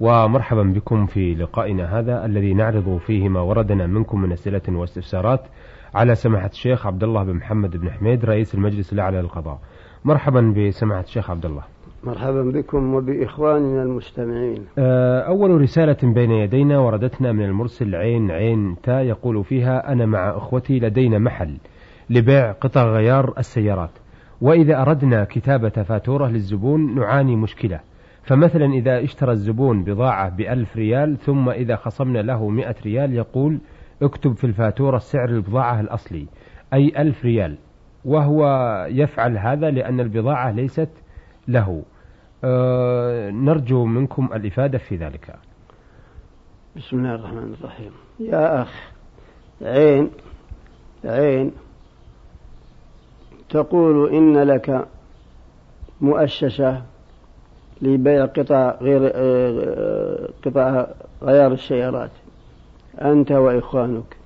ومرحبا بكم في لقائنا هذا الذي نعرض فيه ما وردنا منكم من أسئلة واستفسارات على سماحة الشيخ عبد الله بن محمد بن حميد رئيس المجلس الأعلى للقضاء. مرحبا بسماحة الشيخ عبد الله. مرحبا بكم وبإخواننا المستمعين. أول رسالة بين يدينا وردتنا من المرسل عين عين تا يقول فيها أنا مع أخوتي لدينا محل لبيع قطع غيار السيارات وإذا أردنا كتابة فاتورة للزبون نعاني مشكلة. فمثلا إذا اشترى الزبون بضاعة بألف ريال ثم إذا خصمنا له مئة ريال يقول اكتب في الفاتورة سعر البضاعة الأصلي. أي ألف ريال. وهو يفعل هذا لأن البضاعة ليست له. أه نرجو منكم الإفادة في ذلك. بسم الله الرحمن الرحيم. يا أخ عين عين. تقول إن لك مؤسسة لبيع قطع غير قطع غيار السيارات. أنت وإخوانك.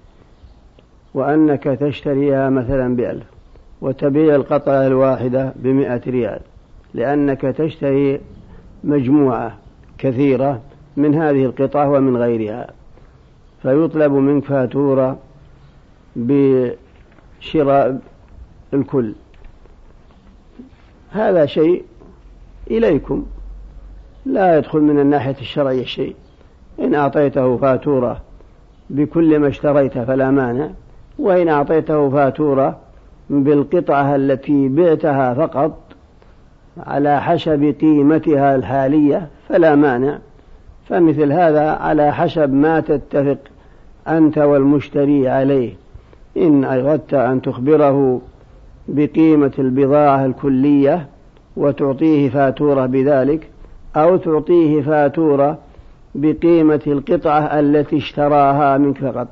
وأنك تشتريها مثلا بألف وتبيع القطعة الواحدة بمئة ريال. لأنك تشتري مجموعة كثيرة من هذه القطع ومن غيرها. فيطلب منك فاتورة بشراء الكل. هذا شيء إليكم. لا يدخل من الناحية الشرعية شيء. إن أعطيته فاتورة بكل ما اشتريت فلا مانع. وإن أعطيته فاتورة بالقطعة التي بعتها فقط على حسب قيمتها الحالية فلا مانع. فمثل هذا على حسب ما تتفق أنت والمشتري عليه. إن أردت أن تخبره بقيمة البضاعة الكلية وتعطيه فاتورة بذلك أو تعطيه فاتورة بقيمة القطعة التي اشتراها منك فقط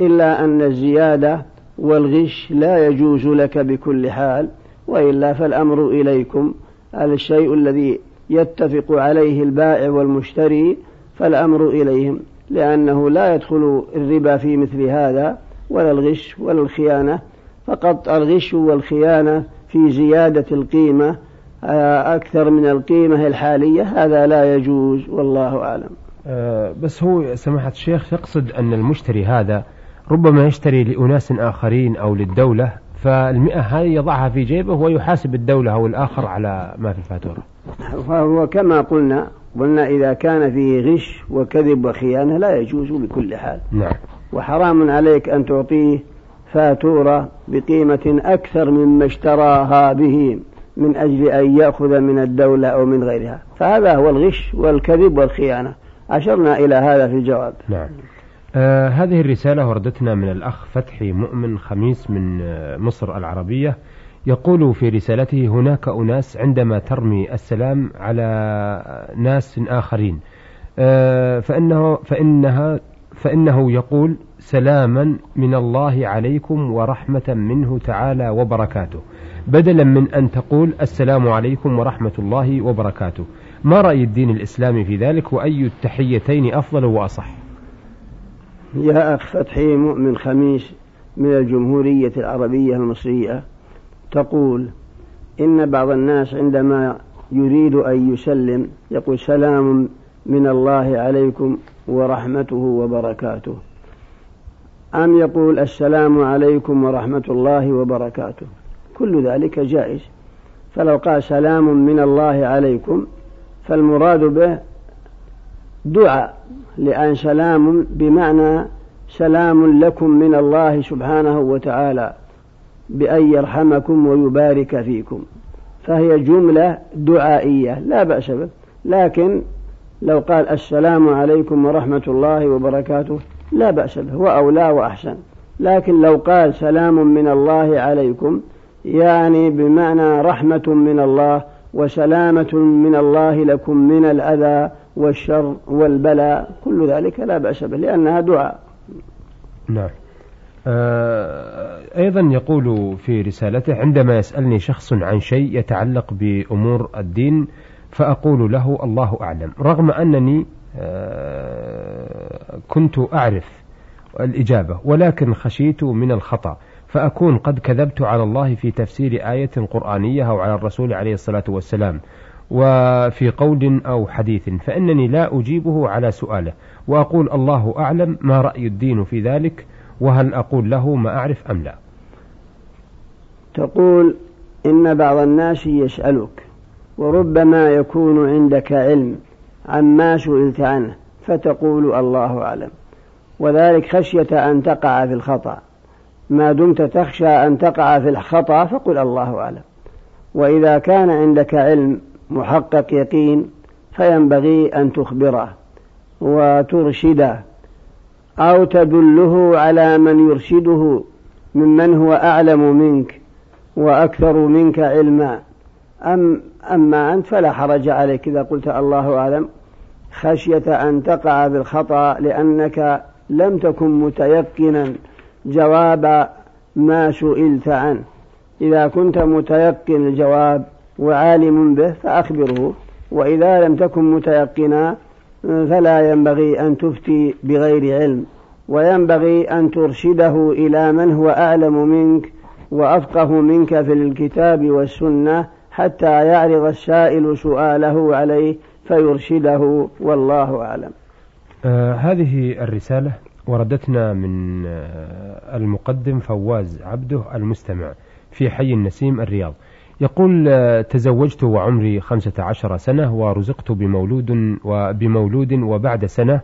إلا أن الزيادة والغش لا يجوز لك بكل حال وإلا فالأمر إليكم. الشيء الذي يتفق عليه البائع والمشتري فالأمر إليهم لأنه لا يدخل الربا في مثل هذا ولا الغش ولا الخيانة. فقط الغش والخيانة في زيادة القيمة أكثر من القيمة الحالية هذا لا يجوز والله أعلم. أه بس هو سماحة الشيخ يقصد أن المشتري هذا ربما يشتري لأناس آخرين أو للدولة فالمئة هذه يضعها في جيبه ويحاسب الدولة أو الآخر على ما في الفاتورة. فهو كما قلنا قلنا إذا كان فيه غش وكذب وخيانة لا يجوز بكل حال. نعم. وحرام عليك أن تعطيه فاتورة بقيمة أكثر مما اشتراها به. من أجل أن يأخذ من الدولة أو من غيرها. فهذا هو الغش والكذب والخيانة. أشرنا إلى هذا في الجواب. نعم. آه هذه الرسالة وردتنا من الأخ فتحي مؤمن خميس من آه مصر العربية. يقول في رسالته هناك أناس عندما ترمي السلام على ناس آخرين. آه فإنه فإنها فإنه يقول سلاما من الله عليكم ورحمة منه تعالى وبركاته. بدلا من أن تقول السلام عليكم ورحمة الله وبركاته. ما رأي الدين الإسلامي في ذلك وأي التحيتين أفضل وأصح؟ يا أخ فتحي مؤمن خميس من الجمهورية العربية المصرية تقول إن بعض الناس عندما يريد أن يسلم يقول سلام من الله عليكم ورحمته وبركاته. أم يقول السلام عليكم ورحمة الله وبركاته. كل ذلك جائز. فلو قال سلام من الله عليكم فالمراد به دعاء لأن سلام بمعنى سلام لكم من الله سبحانه وتعالى بأن يرحمكم ويبارك فيكم. فهي جملة دعائية لا بأس به. لكن لو قال السلام عليكم ورحمة الله وبركاته لا بأس به وأولى وأحسن. لكن لو قال سلام من الله عليكم يعني بمعنى رحمة من الله وسلامة من الله لكم من الأذى والشر والبلاء كل ذلك لا بأس به لأنها دعاء. نعم. آه، أيضا يقول في رسالته عندما يسألني شخص عن شيء يتعلق بأمور الدين فأقول له الله أعلم رغم أنني كنت أعرف الإجابة ولكن خشيت من الخطأ فأكون قد كذبت على الله في تفسير آية قرآنية أو على الرسول عليه الصلاة والسلام وفي قول أو حديث فإنني لا أجيبه على سؤاله وأقول الله أعلم ما رأي الدين في ذلك وهل أقول له ما أعرف أم لا. تقول إن بعض الناس يسألك وربما يكون عندك علم عما سئلت عنه فتقول الله أعلم. وذلك خشية أن تقع في الخطأ. ما دمت تخشى أن تقع في الخطأ فقل الله أعلم. وإذا كان عندك علم محقق يقين فينبغي أن تخبره وترشده أو تدله على من يرشده ممن هو أعلم منك وأكثر منك علما. أم أما أنت فلا حرج عليك إذا قلت الله أعلم. خشية أن تقع بالخطأ لأنك لم تكن متيقنا جواب ما سئلت عنه. إذا كنت متيقن الجواب وعالم به فأخبره وإذا لم تكن متيقنا فلا ينبغي أن تفتي بغير علم وينبغي أن ترشده إلى من هو أعلم منك وأفقه منك في الكتاب والسنة حتى يعرض السائل سؤاله عليه فيرشده والله أعلم. آه هذه الرسالة وردتنا من آه المقدم فواز عبده المستمع في حي النسيم الرياض. يقول آه تزوجت وعمري خمسة عشر سنة ورزقت بمولود وبمولود وبعد سنة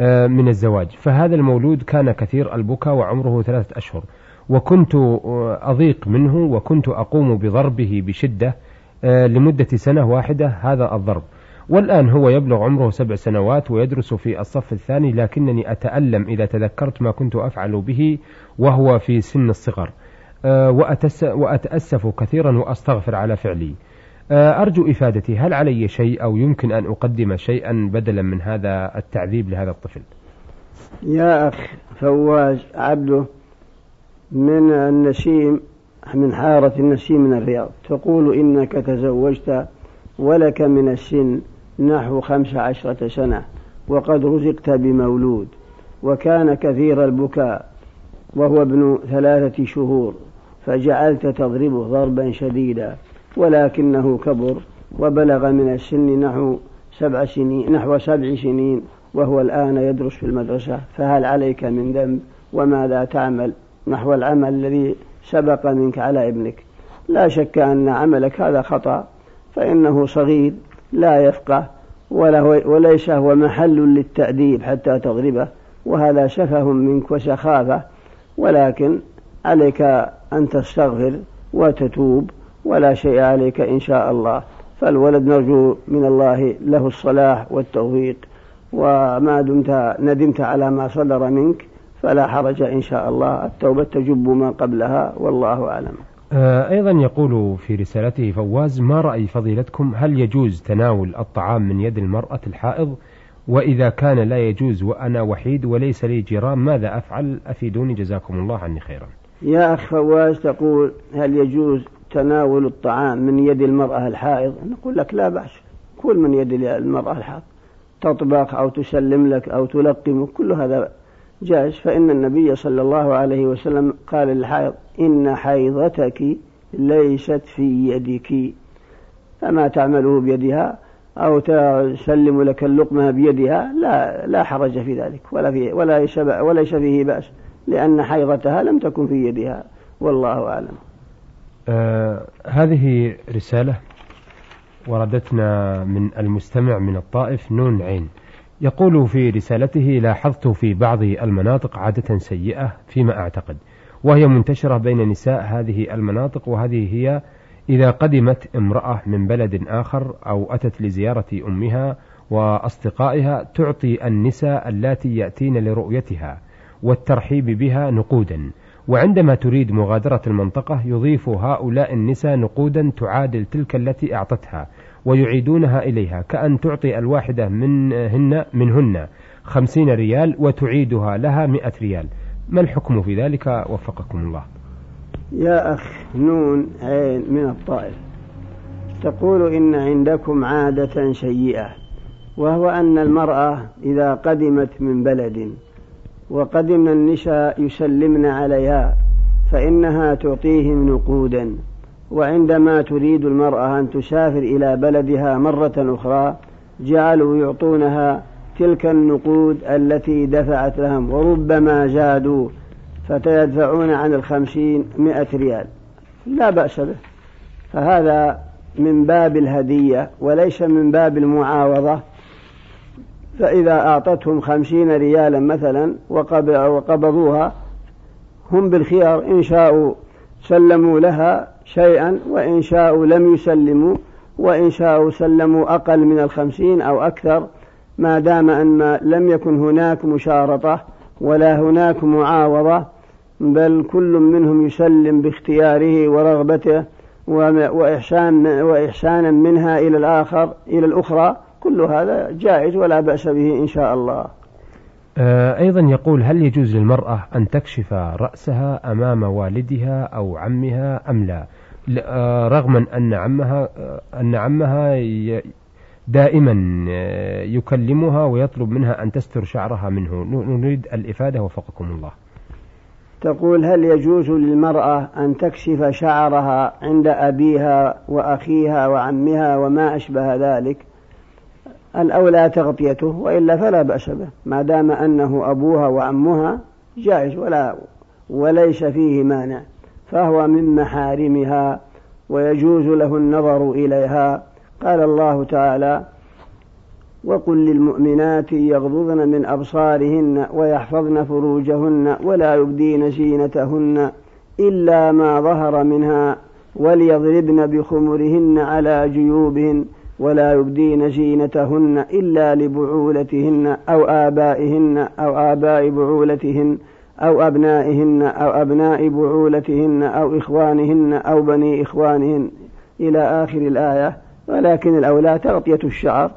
آه من الزواج. فهذا المولود كان كثير البكاء وعمره ثلاثة أشهر. وكنت آه، أضيق منه وكنت أقوم بضربه بشدة آه، لمدة سنة واحدة هذا الضرب. والآن هو يبلغ عمره سبع سنوات ويدرس في الصف الثاني لكنني أتألم إذا تذكرت ما كنت أفعل به وهو في سن الصغر. آه، وأتأسف كثيرا وأستغفر على فعلي. أرجو إفادتي. هل علي شيء أو يمكن أن أقدم شيئا بدلا من هذا التعذيب لهذا الطفل؟ يا أخ فواز عبده من النسيم من حارة النسيم من الرياض. تقول إنك تزوجت ولك من السن نحو خمس عشرة سنة وقد رزقت بمولود وكان كثير البكاء وهو ابن ثلاثة شهور فجعلت تضربه ضربا شديدا ولكنه كبر وبلغ من السن نحو سبع سنين نحو سبع سنين وهو الآن يدرس في المدرسة. فهل عليك من ذنب؟ وماذا تعمل؟ نحو العمل الذي سبق منك على ابنك. لا شك أن عملك هذا خطأ فإنه صغير لا يفقه وليس هو محل للتأديب حتى تضربه وهذا سفه منك وسخافة. ولكن عليك أن تستغفر وتتوب ولا شيء عليك إن شاء الله. فالولد نرجو من الله له الصلاح والتوفيق. وما دمت ندمت على ما صدر منك. فلا حرج إن شاء الله. التوبة تجب ما قبلها والله أعلم. آه، أيضا يقول في رسالته فواز ما رأي فضيلتكم؟ هل يجوز تناول الطعام من يد المرأة الحائض؟ وإذا كان لا يجوز وأنا وحيد وليس لي جيران ماذا أفعل؟ أفيدوني جزاكم الله عني خيرا. يا أخ فواز تقول هل يجوز تناول الطعام من يد المرأة الحائض؟ نقول لك لا بأس كل من يد المرأة الحائض تطبخ أو تسلم لك أو تلقمك كل هذا جائز فإن النبي صلى الله عليه وسلم قال للحائض إن حيضتك ليست في يدك فما تعمله بيدها أو تسلم لك اللقمة بيدها لا لا حرج في ذلك ولا في ولا وليس فيه بأس لأن حيضتها لم تكن في يدها والله أعلم. آه هذه رسالة وردتنا من المستمع من الطائف نون عين. يقول في رسالته لاحظت في بعض المناطق عادة سيئة فيما أعتقد وهي منتشرة بين نساء هذه المناطق وهذه هي إذا قدمت امرأة من بلد آخر أو أتت لزيارة أمها وأصدقائها تعطي النساء اللاتي يأتين لرؤيتها والترحيب بها نقودا وعندما تريد مغادرة المنطقة يضيف هؤلاء النساء نقودا تعادل تلك التي أعطتها ويعيدونها إليها كأن تعطي الواحدة منهن منهن خمسين ريال وتعيدها لها مئة ريال. ما الحكم في ذلك؟ وفقكم الله. يا أخ نون عين من الطائف تقول إن عندكم عادة سيئة وهو أن المرأة إذا قدمت من بلد وقدمن النساء يسلمن عليها فإنها تعطيهم نقودا. وعندما تريد المرأة أن تسافر إلى بلدها مرة أخرى جعلوا يعطونها تلك النقود التي دفعت لهم وربما زادوا فتيدفعون عن الخمسين مئة ريال. لا بأس به. فهذا من باب الهدية وليس من باب المعاوضة. فإذا أعطتهم خمسين ريالا مثلا وقبضوها هم بالخيار إن شاءوا سلموا لها شيئا وإن شاءوا لم يسلموا وإن شاءوا سلموا أقل من الخمسين أو أكثر. ما دام أن لم يكن هناك مشارطة ولا هناك معاوضة بل كل منهم يسلم باختياره ورغبته وإحسان وإحسانا منها إلى الآخر إلى الأخرى كل هذا جائز ولا بأس به إن شاء الله. أيضا يقول هل يجوز للمرأة أن تكشف رأسها أمام والدها أو عمها أم لا؟ آه، رغم أن عمها آه، أن عمها دائما يكلمها ويطلب منها أن تستر شعرها منه. نريد الإفادة وفقكم الله. تقول هل يجوز للمرأة أن تكشف شعرها عند أبيها وأخيها وعمها وما أشبه ذلك؟ الأولى تغطيته وإلا فلا بأس به ما دام أنه أبوها وعمها جائز ولا وليس فيه مانع فهو من محارمها ويجوز له النظر إليها. قال الله تعالى وقل للمؤمنات يغضضن من أبصارهن ويحفظن فروجهن ولا يبدين زينتهن إلا ما ظهر منها وليضربن بخمرهن على جيوبهن ولا يبدين زينتهن إلا لبعولتهن أو آبائهن أو آباء بعولتهن أو أبنائهن أو أبناء بعولتهن أو إخوانهن أو بني إخوانهن إلى آخر الآية. ولكن الأولى تغطية الشعر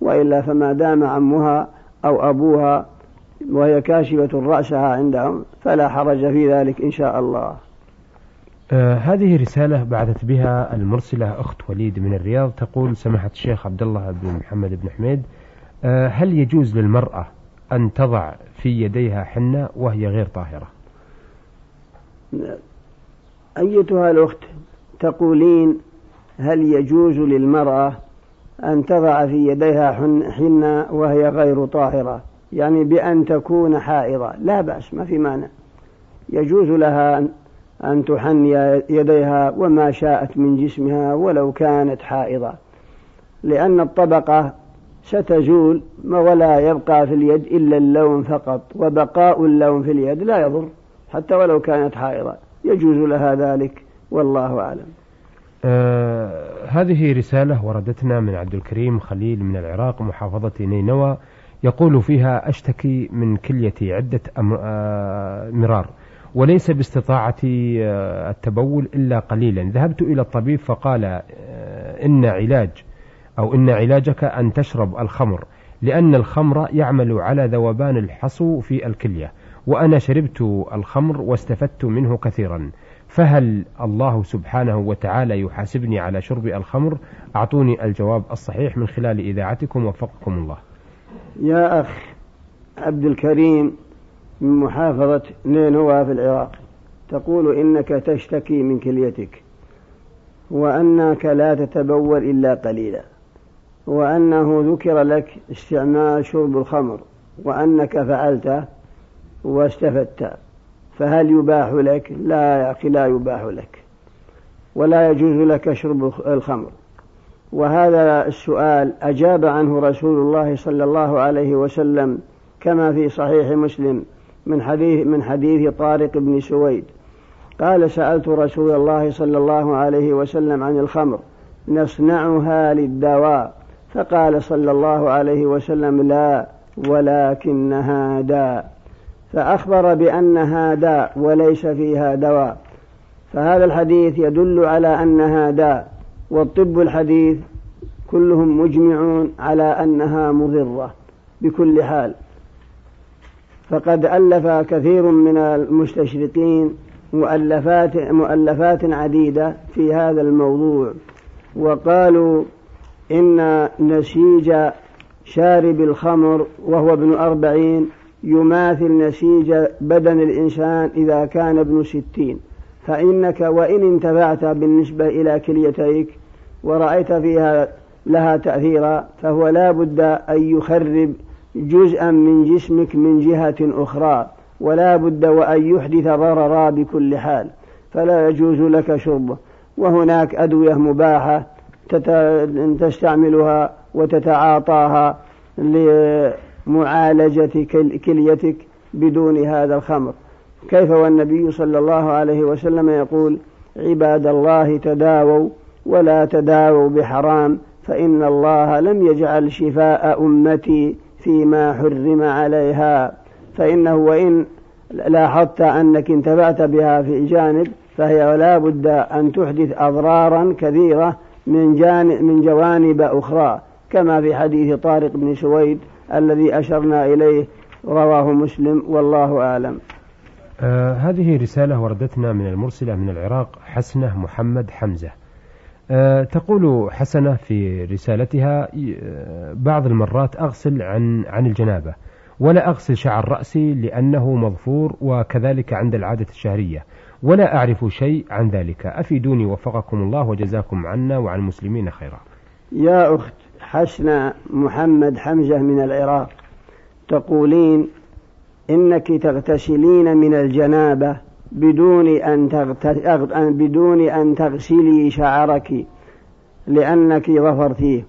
وإلا فما دام عمها أو أبوها وهي كاشفة رأسها عندهم فلا حرج في ذلك إن شاء الله. آه هذه رسالة بعثت بها المرسلة أخت وليد من الرياض. تقول سماحة الشيخ عبد الله بن محمد بن حميد آه هل يجوز للمرأة أن تضع في يديها حنة وهي غير طاهرة؟ أيتها الأخت تقولين هل يجوز للمرأة أن تضع في يديها حنة وهي غير طاهرة؟ يعني بأن تكون حائضة. لا بأس ما في مانع. يجوز لها أن تحن يديها وما شاءت من جسمها ولو كانت حائضة. لأن الطبقة ستزول ولا يبقى في اليد إلا اللون فقط وبقاء اللون في اليد لا يضر حتى ولو كانت حائضة. يجوز لها ذلك والله أعلم. آه هذه رسالة وردتنا من عبد الكريم خليل من العراق محافظة نينوى يقول فيها أشتكي من كليتي عدة آه مرار. وليس باستطاعتي آه التبول إلا قليلا. ذهبت إلى الطبيب فقال آه إن علاج أو إن علاجك أن تشرب الخمر لأن الخمر يعمل على ذوبان الحصو في الكلية وأنا شربت الخمر واستفدت منه كثيرا. فهل الله سبحانه وتعالى يحاسبني على شرب الخمر؟ أعطوني الجواب الصحيح من خلال إذاعتكم وفقكم الله. يا أخ عبد الكريم من محافظة نينوى في العراق. تقول إنك تشتكي من كليتك وأنك لا تتبول إلا قليلا وأنه ذكر لك استعمال شرب الخمر وأنك فعلته واستفدت فهل يباح لك؟ لا يا أخي لا يباح لك ولا يجوز لك شرب الخمر. وهذا السؤال أجاب عنه رسول الله صلى الله عليه وسلم كما في صحيح مسلم. من حديث من حديث طارق بن سويد. قال سألت رسول الله صلى الله عليه وسلم عن الخمر نصنعها للدواء. فقال صلى الله عليه وسلم لا ولكنها داء. فأخبر بأنها داء وليس فيها دواء. فهذا الحديث يدل على أنها داء والطب الحديث كلهم مجمعون على أنها مضرة بكل حال. فقد ألف كثير من المستشرقين مؤلفات مؤلفات عديدة في هذا الموضوع وقالوا إن نسيج شارب الخمر وهو ابن أربعين يماثل نسيج بدن الإنسان إذا كان ابن ستين. فإنك وإن انتفعت بالنسبة إلى كليتيك ورأيت فيها لها تأثيرا فهو لا بد أن يخرب جزءا من جسمك من جهة أخرى ولا بد وأن يحدث ضررا بكل حال فلا يجوز لك شربه. وهناك أدوية مباحة تستعملها وتتعاطاها لمعالجة كليتك بدون هذا الخمر. كيف والنبي صلى الله عليه وسلم يقول عباد الله تداووا ولا تداووا بحرام فإن الله لم يجعل شفاء أمتي فيما حرم عليها فإنه وإن لاحظت أنك انتفعت بها في جانب فهي لا بد أن تحدث أضرارا كثيرة من, جانب من جوانب أخرى كما في حديث طارق بن سويد الذي أشرنا إليه رواه مسلم والله أعلم. آه هذه رسالة وردتنا من المرسلة من العراق حسنة محمد حمزة. تقول حسنة في رسالتها آه بعض المرات أغسل عن عن الجنابة ولا أغسل شعر رأسي لأنه مظفور وكذلك عند العادة الشهرية ولا أعرف شيء عن ذلك. أفيدوني وفقكم الله وجزاكم عنا وعن المسلمين خيرا. يا أخت حسنة محمد حمزة من العراق تقولين إنك تغتسلين من الجنابة بدون أن بدون أن تغسلي شعرك لأنك ظفرتيه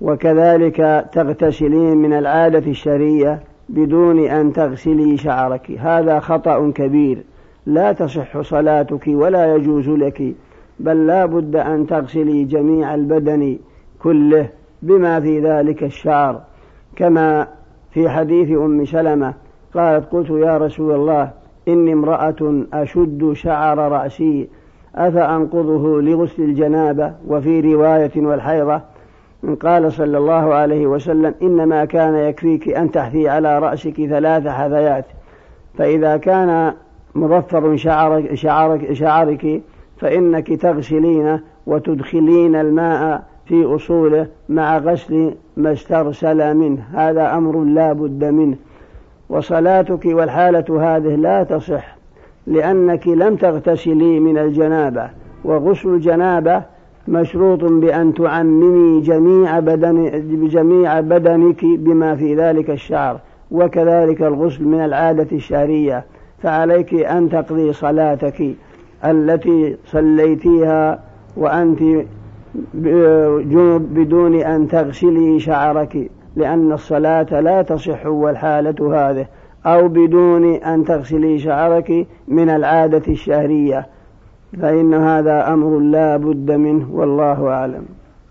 وكذلك تغتسلين من العادة الشرية بدون أن تغسلي شعرك. هذا خطأ كبير. لا تصح صلاتك ولا يجوز لك بل لا بد أن تغسلي جميع البدن كله بما في ذلك الشعر. كما في حديث أم سلمة قالت قلت يا رسول الله إني امرأة أشد شعر رأسي أفأنقضه لغسل الجنابة وفي رواية والحيضة قال صلى الله عليه وسلم إنما كان يكفيك أن تحثي على رأسك ثلاث حثيات فإذا كان مظفر شعرك, شعرك, شعرك فإنك تغسلين وتدخلين الماء في أصوله مع غسل ما استرسل منه. هذا أمر لا بد منه. وصلاتك والحالة هذه لا تصح لأنك لم تغتسلي من الجنابة وغسل الجنابة مشروط بأن تعممي جميع بدن بجميع بدنك بما في ذلك الشعر وكذلك الغسل من العادة الشهرية. فعليك أن تقضي صلاتك التي صليتيها وأنت بدون أن تغسلي شعرك. لأن الصلاة لا تصح والحالة هذه أو بدون أن تغسلي شعرك من العادة الشهرية. فإن هذا أمر لا بد منه والله أعلم.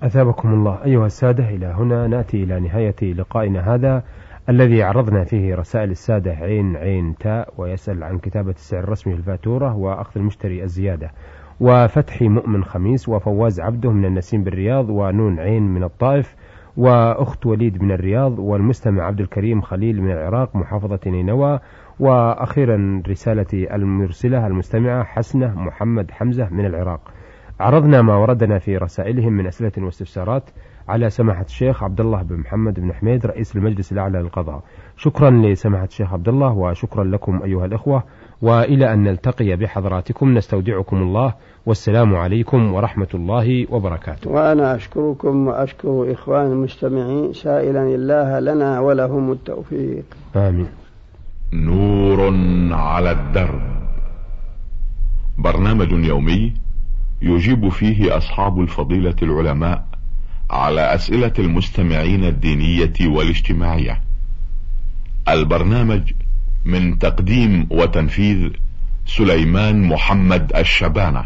أثابكم الله. أيها السادة إلى هنا نأتي إلى نهاية لقائنا هذا الذي عرضنا فيه رسائل السادة عين عين تاء ويسأل عن كتابة السعر الرسمي للفاتورة وأخذ المشتري الزيادة وفتحي مؤمن خميس وفواز عبده من النسيم بالرياض ونون عين من الطائف وأخت وليد من الرياض والمستمع عبد الكريم خليل من العراق محافظة نينوى وأخيرا رسالة المرسلة المستمعة حسنة محمد حمزة من العراق. عرضنا ما وردنا في رسائلهم من أسئلة واستفسارات على سماحة الشيخ عبد الله بن محمد بن حميد رئيس المجلس الأعلى للقضاء. شكرا لسماحة الشيخ عبد الله وشكرا لكم أيها الإخوة. وإلى أن نلتقي بحضراتكم نستودعكم الله. والسلام عليكم ورحمة الله وبركاته. وأنا أشكركم وأشكر إخوان المستمعين. سائلا الله لنا ولهم التوفيق. آمين. نور على الدرب. برنامج يومي يجيب فيه أصحاب الفضيلة العلماء على أسئلة المستمعين الدينية والاجتماعية. البرنامج من تقديم وتنفيذ سليمان محمد الشبانة.